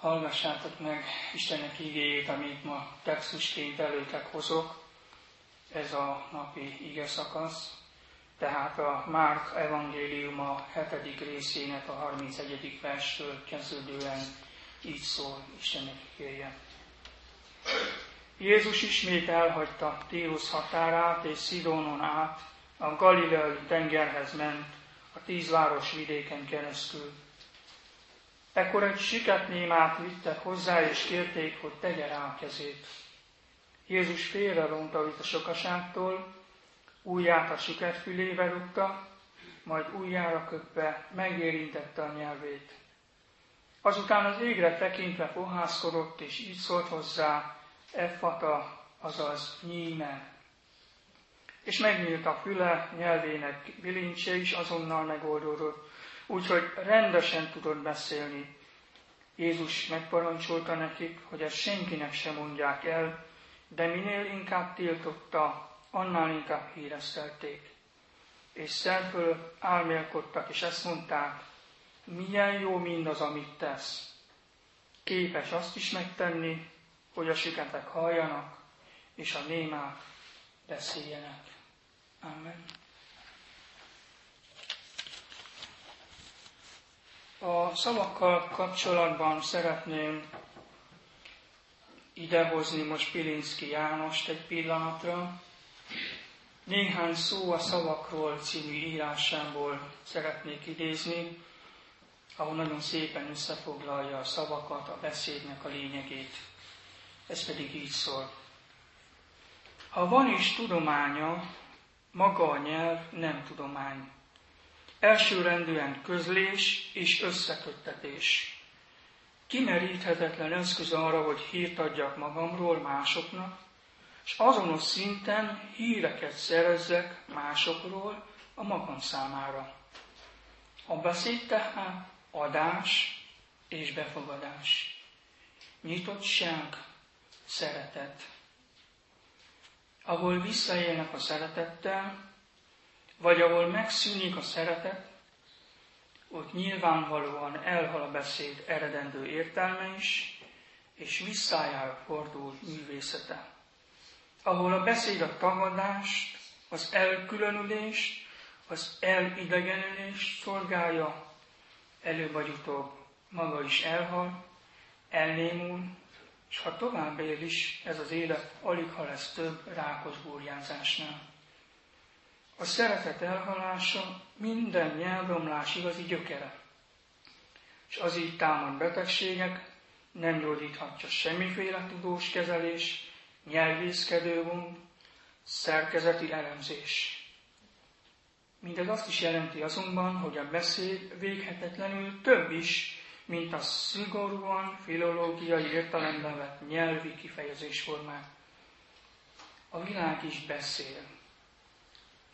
Hallgassátok meg Istennek igéjét, amit ma textusként előtek hozok. Ez a napi ige szakasz. Tehát a Márk evangélium a hetedik részének a 31. verstől kezdődően így szól Istennek igéje. Jézus ismét elhagyta Tírus határát, és Szidonon át a Galileai tengerhez ment, a tíz város vidéken keresztül. Ekkor egy siketnémát vittek hozzá, és kérték, hogy tegye rá a kezét. Jézus félre ronta a sokaságtól, ujját a siket fülébe rúgta, majd ujjára köpve megérintette a nyelvét. Azután az égre tekintve fohászkodott, és így szólt hozzá, effata, azaz nyíme. És megnyílt a füle, nyelvének bilincse is azonnal megoldódott, úgyhogy rendesen tudott beszélni. Jézus megparancsolta nekik, hogy ezt senkinek sem mondják el, de minél inkább tiltotta, annál inkább híresztelték. És szer fölött álmélkodtak, és ezt mondták, milyen jó mindaz, amit tesz. Képes azt is megtenni, hogy a siketek halljanak, és a némák beszéljenek. Amen. A szavakkal kapcsolatban szeretném idehozni most Pilinszki Jánost egy pillanatra. Néhány szó a szavakról című írásából szeretnék idézni, ahol nagyon szépen összefoglalja a szavakat, a beszédnek a lényegét. Ez pedig így szól. Ha van is tudománya, maga a nyelv nem tudomány. Elsőrendűen közlés és összeköttetés. Kimeríthetetlen eszköz arra, hogy hírt adjak magamról másoknak, és azonos szinten híreket szerezzek másokról a magam számára. A beszéd tehát adás és befogadás. Nyitottság, szeretet. Ahol visszaélnek a szeretettel, vagy ahol megszűnik a szeretet, ott nyilvánvalóan elhal a beszéd eredendő értelme is, és visszájára fordul művészete. Ahol a beszéd a tagadást, az elkülönülést, az elidegenülést szolgálja, előbb vagy utóbb maga is elhal, elnémul, és ha tovább él is ez az élet, alig ha lesz több rákos burjánzásnál. A szeretet elhalása minden nyelvomlás igazi gyökere. És az így támad betegségek nem gyógyíthatja semmiféle tudós kezelés, nyelvészkedő gond, szerkezeti elemzés. Mindez azt is jelenti azonban, hogy a beszéd véghetetlenül több is, mint a szigorúan filológiai értelemben vett nyelvi kifejezésformák. A világ is beszél,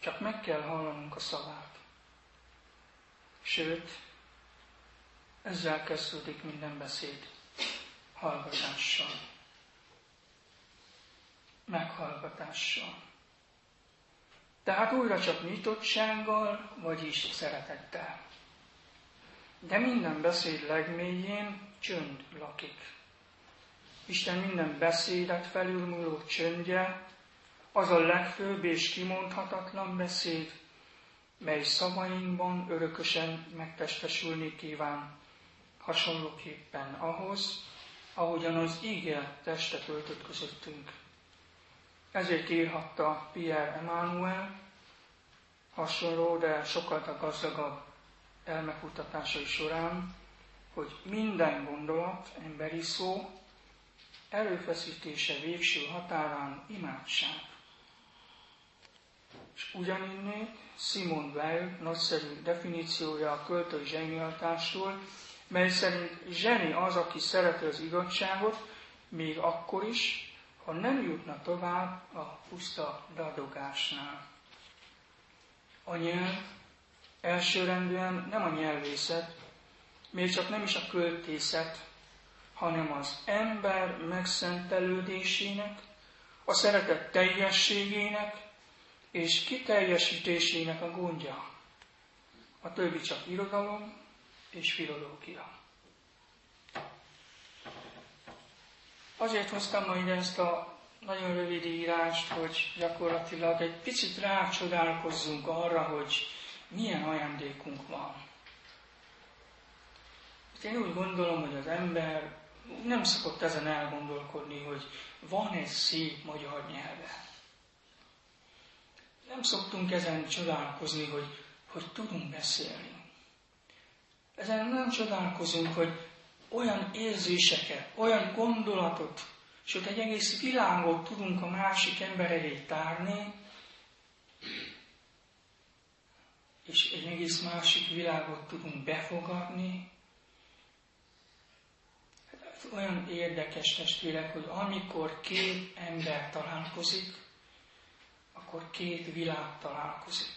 csak meg kell hallanunk a szavát. Sőt, ezzel kezdődik minden beszéd, hallgatással, meghallgatással. Tehát újra csak nyitottsággal, vagyis szeretettel. De minden beszéd legmélyén csönd lakik. Isten minden beszédet felülmúló csöndje az a legfőbb és kimondhatatlan beszéd, mely szavainkban örökösen megtestesülni kíván, hasonlóképpen ahhoz, ahogyan az ígér testet öltött közöttünk. Ezért írhatta Pierre Emmanuel, hasonló, de sokkal gazdagabb elmekutatásai során, hogy minden gondolat, emberi szó, előfeszítése végső határán imádság. És ugyaninnét Simon Weil nagyszerű definíciója a költői zsenialitásról, mely szerint zseni az, aki szereti az igazságot, még akkor is, ha nem jutna tovább a puszta dadogásnál. A nyelv elsőrendűen nem a nyelvészet, még csak nem is a költészet, hanem az ember megszentelődésének, a szeretet teljességének és kiteljesítésének a gondja. A többi csak irodalom és filológia. Azért hoztam ma ide ezt a nagyon rövid írást, hogy gyakorlatilag egy picit rácsodálkozzunk arra, hogy milyen ajándékunk van. Én úgy gondolom, hogy az ember nem szokott ezen elgondolkodni, hogy van egy szép magyar nyelve. Nem szoktunk ezen csodálkozni, hogy, hogy tudunk beszélni. Ezen nem csodálkozunk, hogy olyan érzéseket, olyan gondolatot, sőt egy egész világot tudunk a másik ember elé tárni, és egy egész másik világot tudunk befogadni. Hát olyan érdekes testvérek, hogy amikor két ember találkozik, akkor két világ találkozik.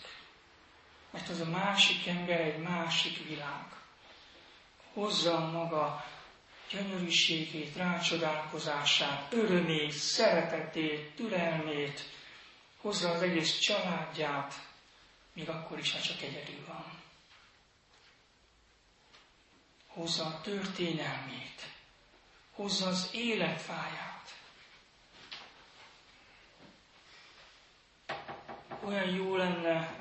Mert az a másik ember egy másik világ. Hozza maga gyönyörűségét, rácsodálkozását, örömét, szeretetét, türelmét, hozza az egész családját, még akkor is, ha csak egyedül van. Hozza a történelmét, hozza az életfáját. Olyan jó lenne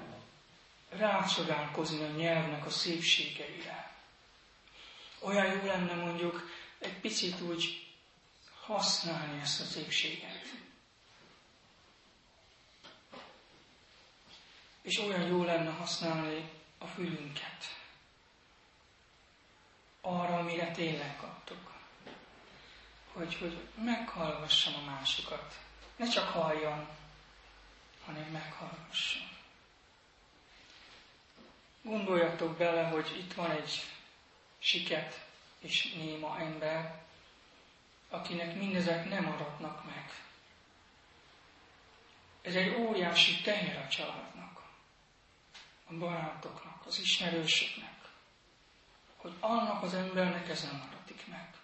rácsodálkozni a nyelvnek a szépségeire. Olyan jó lenne mondjuk egy picit úgy használni ezt a szépséget. És olyan jó lenne használni a fülünket arra, amire tényleg kaptuk. Hogy, hogy meghallgassam a másikat. Ne csak halljon, hanem meghallgasson. Gondoljatok bele, hogy itt van egy siket és néma ember, akinek mindezek nem adatnak meg. Ez egy óriási teher a családnak a barátoknak, az ismerősöknek, hogy annak az embernek ez nem maradik meg.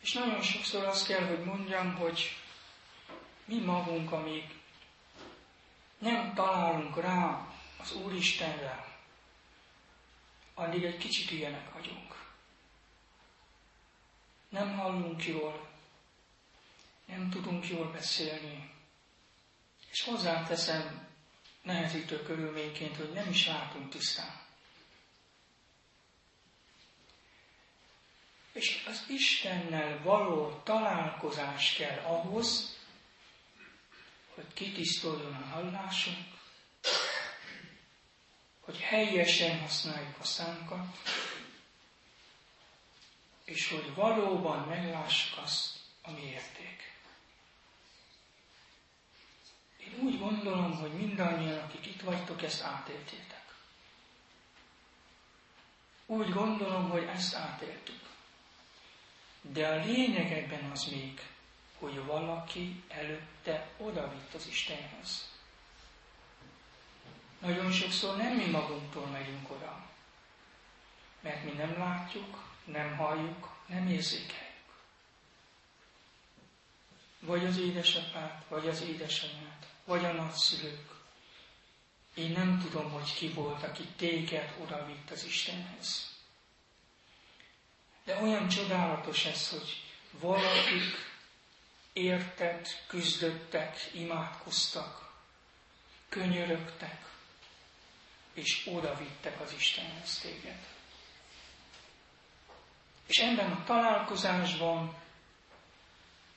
És nagyon sokszor azt kell, hogy mondjam, hogy mi magunk, amíg nem találunk rá az Úristenre, addig egy kicsit ilyenek vagyunk. Nem hallunk jól, nem tudunk jól beszélni, és hozzáteszem nehezítő körülményként, hogy nem is látunk tisztán. És az Istennel való találkozás kell ahhoz, hogy kitisztuljon a hallásunk, hogy helyesen használjuk a szánkat, és hogy valóban meglássuk azt, ami érték. Én úgy gondolom, hogy mindannyian, akik itt vagytok, ezt átéltétek. Úgy gondolom, hogy ezt átéltük. De a lényeg ebben az még, hogy valaki előtte odavitt az Istenhez. Nagyon sokszor nem mi magunktól megyünk oda, mert mi nem látjuk, nem halljuk, nem érzékeljük. Vagy az édesapát, vagy az édesanyát, vagy a nagyszülők. Én nem tudom, hogy ki volt, aki téged oda vitt az Istenhez. De olyan csodálatos ez, hogy valakik érted, küzdöttek, imádkoztak, könyörögtek, és oda vittek az Istenhez téged. És ebben a találkozásban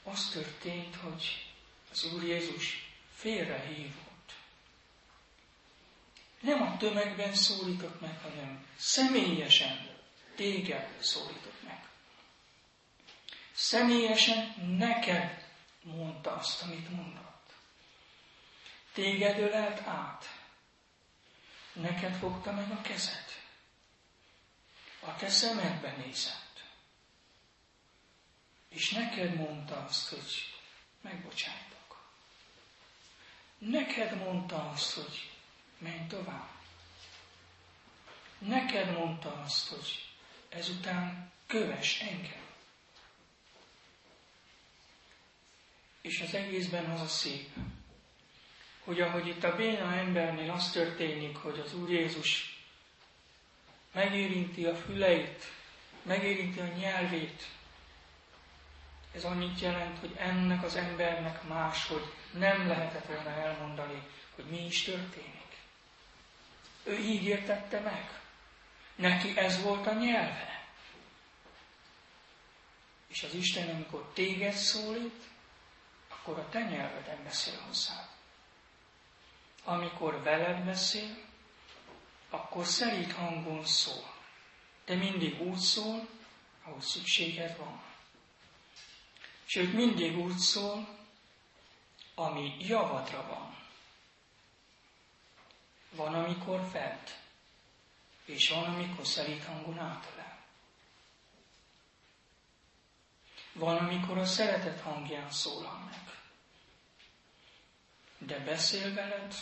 az történt, hogy az Úr Jézus félrehívott. Nem a tömegben szólított meg, hanem személyesen téged szólított meg. Személyesen neked mondta azt, amit mondott. Téged ölelt át. Neked fogta meg a kezed. A te szemedbe nézett. És neked mondta azt, hogy megbocsájt. Neked mondta azt, hogy menj tovább. Neked mondta azt, hogy ezután köves engem. És az egészben az a szép, hogy ahogy itt a béna embernél az történik, hogy az Úr Jézus megérinti a füleit, megérinti a nyelvét, Ez annyit jelent, hogy ennek az embernek máshogy nem lehetett volna elmondani, hogy mi is történik. Ő így értette meg. Neki ez volt a nyelve. És az Isten, amikor téged szólít, akkor a te nyelveden beszél hozzá. Amikor veled beszél, akkor szerint hangon szól. De mindig úgy szól, ahogy szükséged van. Sőt, mindig úgy szól, ami javadra van. Van, amikor fent, és van, amikor szerint hangon átölel. Van, amikor a szeretet hangján szólal meg. De beszél veled,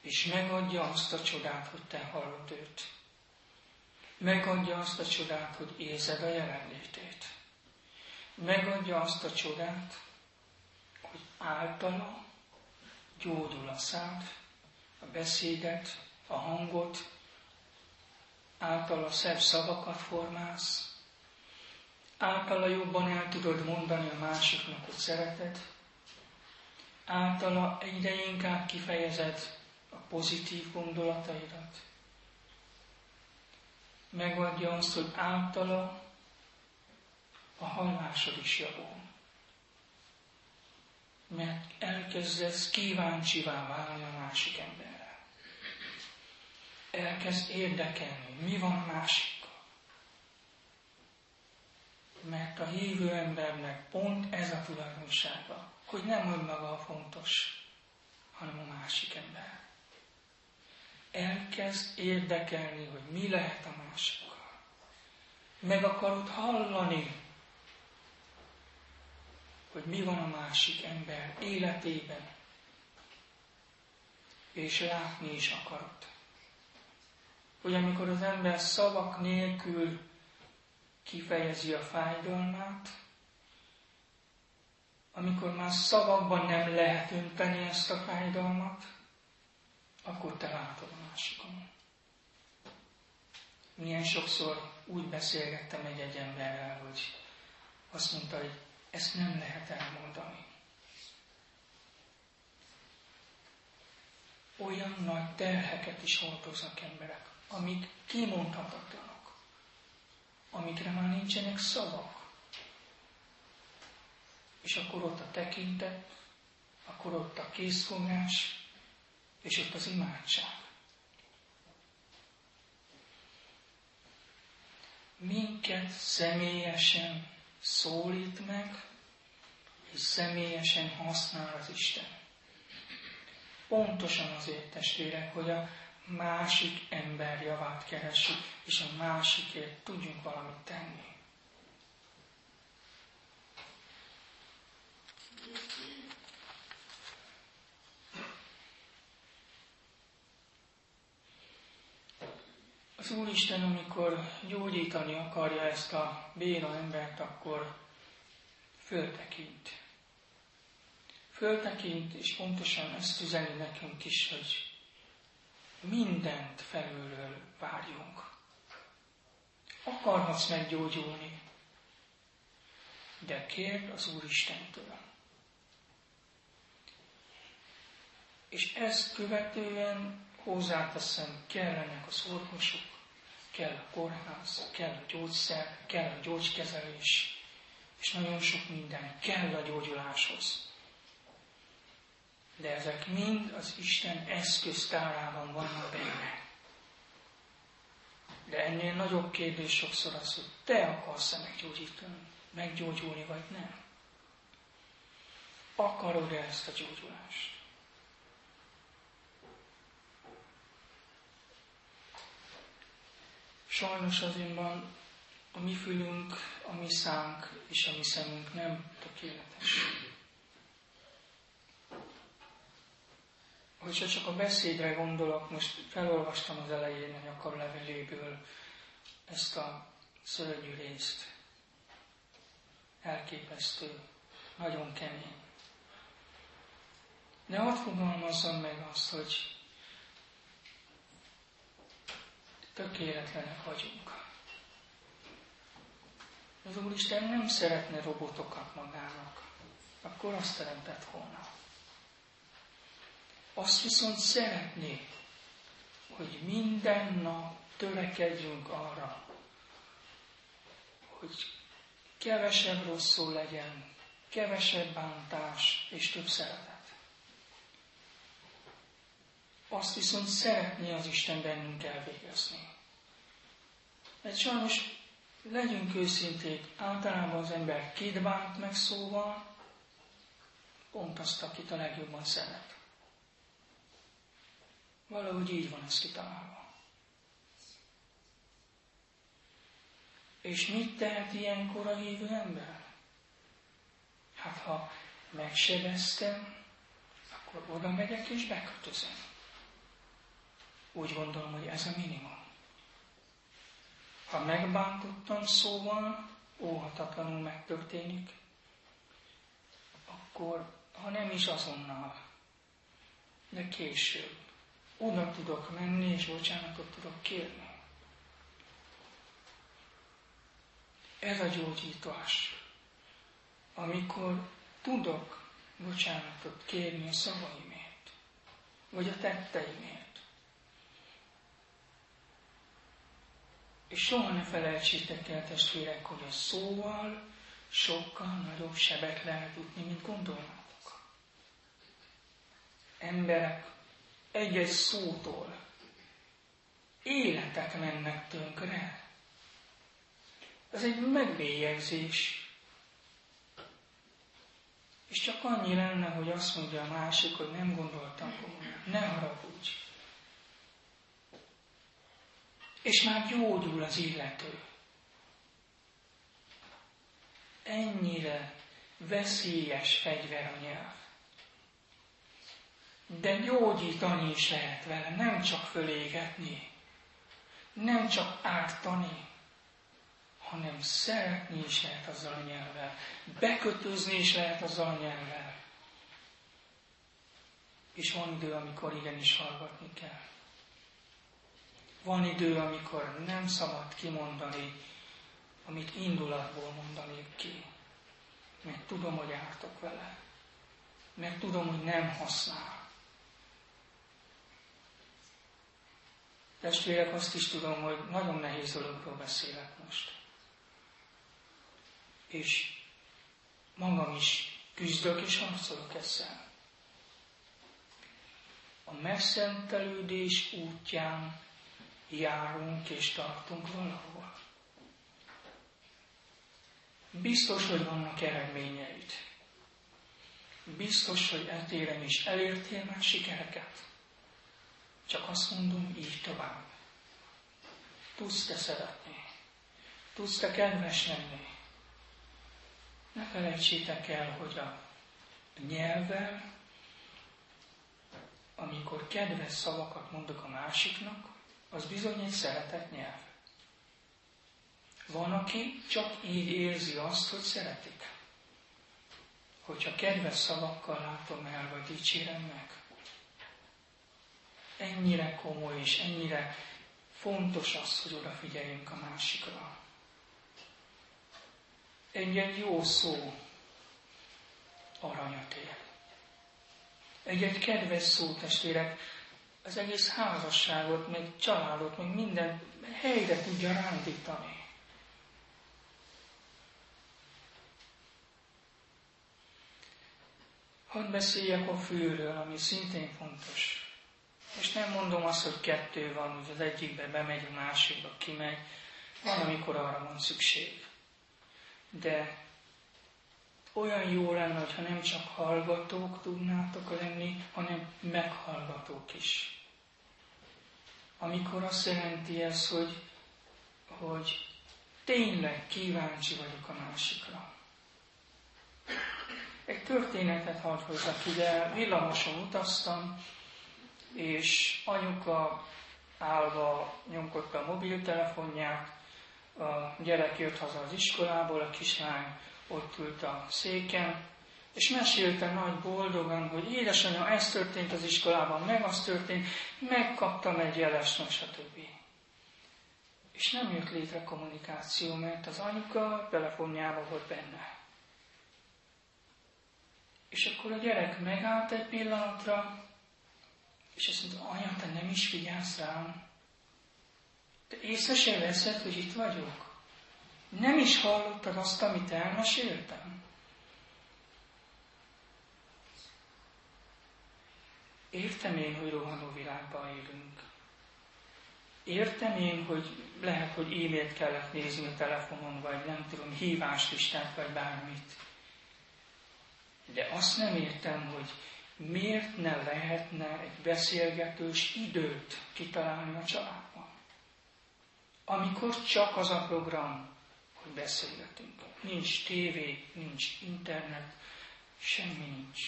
és megadja azt a csodát, hogy te hallod őt. Megadja azt a csodát, hogy érzed a jelenlétét. Megadja azt a csodát, hogy általa gyógyul a szád, a beszédet, a hangot, általa szebb szavakat formálsz, általa jobban el tudod mondani a másiknak, hogy szereted, általa egyre inkább kifejezed a pozitív gondolataidat. Megadja azt, hogy általa a hallásod is javul. Mert elkezdesz kíváncsivá válni a másik emberre. Elkezd érdekelni, mi van a másikkal. Mert a hívő embernek pont ez a tulajdonsága, hogy nem önmaga a fontos, hanem a másik ember. Elkezd érdekelni, hogy mi lehet a másikkal. Meg akarod hallani, hogy mi van a másik ember életében, és látni is akarod. Hogy amikor az ember szavak nélkül kifejezi a fájdalmát, amikor már szavakban nem lehet önteni ezt a fájdalmat, akkor te látod a másikon. Milyen sokszor úgy beszélgettem egy-egy emberrel, hogy azt mondta, hogy ezt nem lehet elmondani. Olyan nagy terheket is hordoznak emberek, amik kimondhatatlanok, amikre már nincsenek szavak. És akkor ott a tekintet, akkor ott a készfogás, és ott az imádság. Minket személyesen szólít meg, és személyesen használ az Isten. Pontosan azért, testvérek, hogy a másik ember javát keressük, és a másikért tudjunk valamit tenni. Az Úristen, amikor gyógyítani akarja ezt a béna embert, akkor föltekint. Föltekint, és pontosan ezt üzeni nekünk is, hogy mindent felülről várjunk. Akarhatsz meggyógyulni, de kérd az Úristentől. És ezt követően hozzáteszem, kellenek az orvosok, kell a kórház, kell a gyógyszer, kell a gyógykezelés, és nagyon sok minden kell a gyógyuláshoz. De ezek mind az Isten eszköztárában vannak benne. De ennél nagyobb kérdés sokszor az, hogy te akarsz-e meggyógyítani, meggyógyulni, vagy nem. Akarod-e ezt a gyógyulást? Sajnos azonban a mi fülünk, a mi szánk és a mi szemünk nem tökéletes. Hogyha csak a beszédre gondolok, most felolvastam az elején a nyakar leveléből ezt a szörnyű részt. Elképesztő, nagyon kemény. De hadd fogalmazzam meg azt, hogy tökéletlenek vagyunk. Az Úristen nem szeretne robotokat magának, akkor azt teremtett volna. Azt viszont szeretné, hogy minden nap törekedjünk arra, hogy kevesebb rosszul legyen, kevesebb bántás és több szeretet. Azt viszont szeretné az Isten bennünk elvégezni. Mert sajnos legyünk őszinték, általában az ember kit meg szóval, pont azt, akit a legjobban szeret. Valahogy így van ez kitalálva. És mit tehet ilyenkor a hívő ember? Hát ha megsebeztem, akkor oda megyek és bekötözöm. Úgy gondolom, hogy ez a minimum. Ha megbántottam szóval, óhatatlanul megtörténik, akkor ha nem is azonnal, de később, oda tudok menni, és bocsánatot tudok kérni. Ez a gyógyítás, amikor tudok bocsánatot kérni a szavaimért, vagy a tetteimért. És soha ne felejtsétek el, testvérek, hogy a szóval sokkal nagyobb sebet lehet jutni, mint gondolnátok. Emberek egy-egy szótól életek mennek tönkre. Ez egy megbélyegzés. És csak annyi lenne, hogy azt mondja a másik, hogy nem gondoltam volna, ne haragudj. És már gyógyul az illető. Ennyire veszélyes fegyver a nyelv. De gyógyítani is lehet vele, nem csak fölégetni, nem csak ártani, hanem szeretni is lehet azzal a nyelvvel, bekötözni is lehet azzal a nyelvvel. És van idő, amikor igenis hallgatni kell. Van idő, amikor nem szabad kimondani, amit indulatból mondanék ki. Mert tudom, hogy ártok vele. Mert tudom, hogy nem használ. Testvérek, azt is tudom, hogy nagyon nehéz dologról beszélek most és magam is küzdök és harcolok ezzel. A megszentelődés útján járunk és tartunk valahol. Biztos, hogy vannak eredményeid. Biztos, hogy etéren is elértél már sikereket. Csak azt mondom, így tovább. Tudsz te szeretni. Tudsz te kedves lenni. Ne felejtsétek el, hogy a nyelvvel, amikor kedves szavakat mondok a másiknak, az bizony egy szeretett nyelv. Van, aki csak így érzi azt, hogy szeretik. Hogyha kedves szavakkal látom el, vagy dicsérem meg. Ennyire komoly és ennyire fontos az, hogy odafigyeljünk a másikra egy-egy jó szó aranyat ér. Egy-egy kedves szó, testvérek, az egész házasságot, meg családot, meg minden helyre tudja rándítani. Hadd beszéljek a főről, ami szintén fontos. És nem mondom azt, hogy kettő van, hogy az egyikbe bemegy, a másikba kimegy. Van, amikor arra van szükség de olyan jó lenne, ha nem csak hallgatók tudnátok lenni, hanem meghallgatók is. Amikor azt jelenti ez, hogy, hogy tényleg kíváncsi vagyok a másikra. Egy történetet hadd hozzak ide, villamoson utaztam, és anyuka állva nyomkodta a mobiltelefonját, a gyerek jött haza az iskolából, a kislány ott ült a széken, és mesélte nagy boldogan, hogy édesanyja, ez történt az iskolában, meg az történt, megkaptam egy jeles, stb. És nem jött létre kommunikáció, mert az anyuka telefonjában volt benne. És akkor a gyerek megállt egy pillanatra, és azt mondta, anya, te nem is figyelsz rám. Te észre sem veszed, hogy itt vagyok. Nem is hallottad azt, amit elmeséltem. Értem én, hogy rohanó világban élünk. Értem én, hogy lehet, hogy e-mailt kellett nézni a telefonon, vagy nem tudom, híváslistát, vagy bármit. De azt nem értem, hogy miért ne lehetne egy beszélgetős időt kitalálni a családban. Amikor csak az a program, hogy beszélgetünk. Nincs tévé, nincs internet, semmi nincs.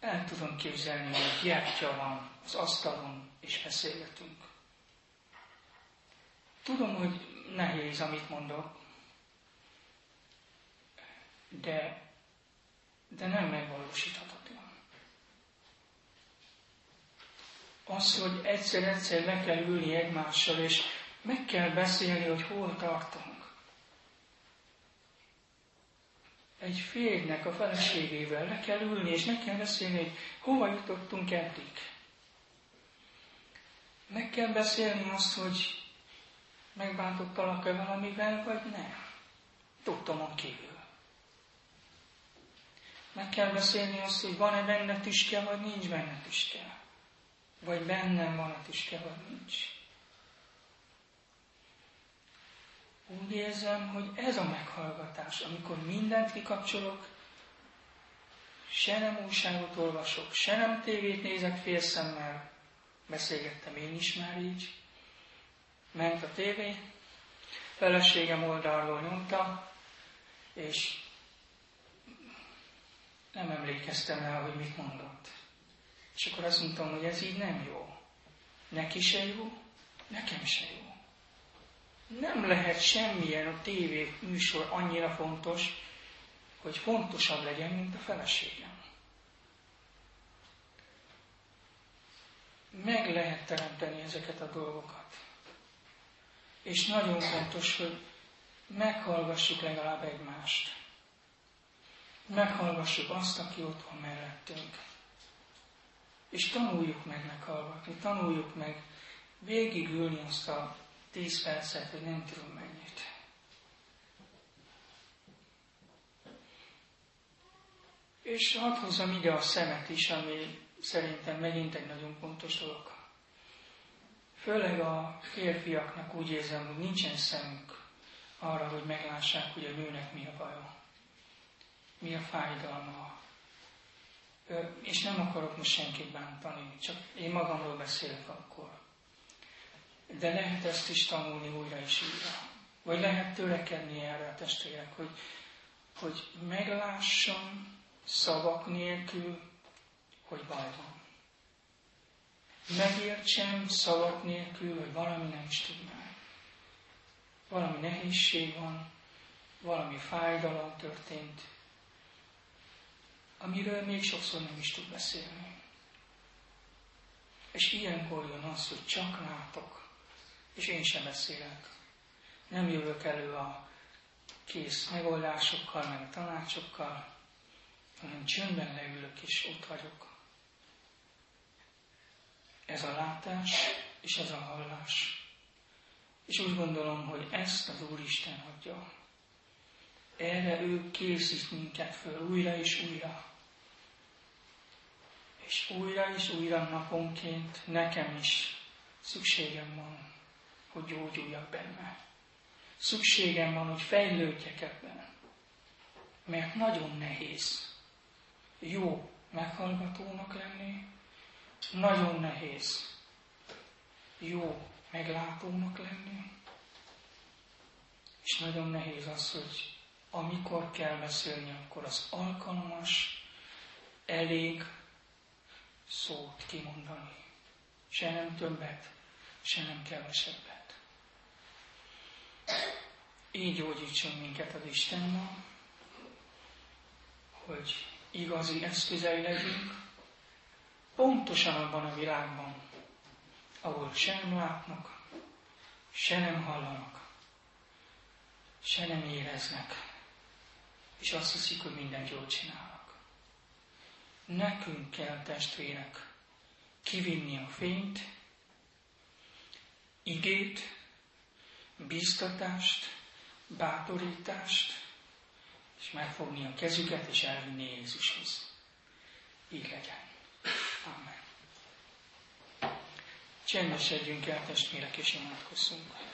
El tudom képzelni, hogy gyertya van az asztalon, és beszélgetünk. Tudom, hogy nehéz, amit mondok, de, de nem megvalósíthatatlan. Az, hogy egyszer-egyszer le kell ülni egymással, és meg kell beszélni, hogy hol tartunk. Egy férjnek a feleségével le kell ülni, és meg kell beszélni, hogy hova jutottunk eddig. Meg kell beszélni azt, hogy megbántottalak-e valamivel, vagy nem. Tudtomon kívül. Meg kell beszélni azt, hogy van-e benne tüske, vagy nincs benne tüske. Vagy bennem van a tüske, vagy nincs. Úgy érzem, hogy ez a meghallgatás, amikor mindent kikapcsolok, se nem újságot olvasok, se nem tévét nézek félszemmel, beszélgettem én is már így, ment a tévé, feleségem oldalról nyomta, és nem emlékeztem rá, hogy mit mondott. És akkor azt mondtam, hogy ez így nem jó. Neki se jó, nekem se jó. Nem lehet semmilyen a tévé műsor annyira fontos, hogy fontosabb legyen, mint a feleségem. Meg lehet teremteni ezeket a dolgokat. És nagyon fontos, hogy meghallgassuk legalább egymást. Meghallgassuk azt, aki ott van mellettünk. És tanuljuk meg meghallgatni, tanuljuk meg végigülni azt a tíz percet, hogy nem tudom mennyit. És hadd hozzam ide a szemet is, ami szerintem megint egy nagyon fontos dolog. Főleg a férfiaknak úgy érzem, hogy nincsen szemünk arra, hogy meglássák, hogy a nőnek mi a baja, fájdalma. És nem akarok most senkit bántani, csak én magamról beszélek akkor. De lehet ezt is tanulni újra és újra. Vagy lehet törekedni erre a testvérek, hogy, hogy meglássam szavak nélkül, hogy baj van. Megértsem szavak nélkül, hogy valami nem stimmel. Valami nehézség van, valami fájdalom történt, amiről még sokszor nem is tud beszélni. És ilyenkor jön az, hogy csak látok, és én sem beszélek. Nem jövök elő a kész megoldásokkal, meg tanácsokkal, hanem csöndben leülök, és ott vagyok. Ez a látás, és ez a hallás. És úgy gondolom, hogy ezt az Úristen adja. Erre ő készít minket föl újra és újra. És újra és újra naponként nekem is szükségem van hogy gyógyuljak benne. Szükségem van, hogy fejlődjek ebben. Mert nagyon nehéz jó meghallgatónak lenni, nagyon nehéz jó meglátónak lenni, és nagyon nehéz az, hogy amikor kell beszélni, akkor az alkalmas, elég szót kimondani. Se nem többet, se nem kevesebbet. Így gyógyítson minket az Isten ma, hogy igazi eszközei legyünk, pontosan abban a világban, ahol sem látnak, se nem hallanak, se nem éreznek, és azt hiszik, hogy mindent jól csinálnak. Nekünk kell, testvérek, kivinni a fényt, igét, bíztatást, bátorítást, és megfogni a kezüket, és elvinni Jézushoz. Így legyen. Amen. Csendesedjünk el, testvérek, és imádkozzunk.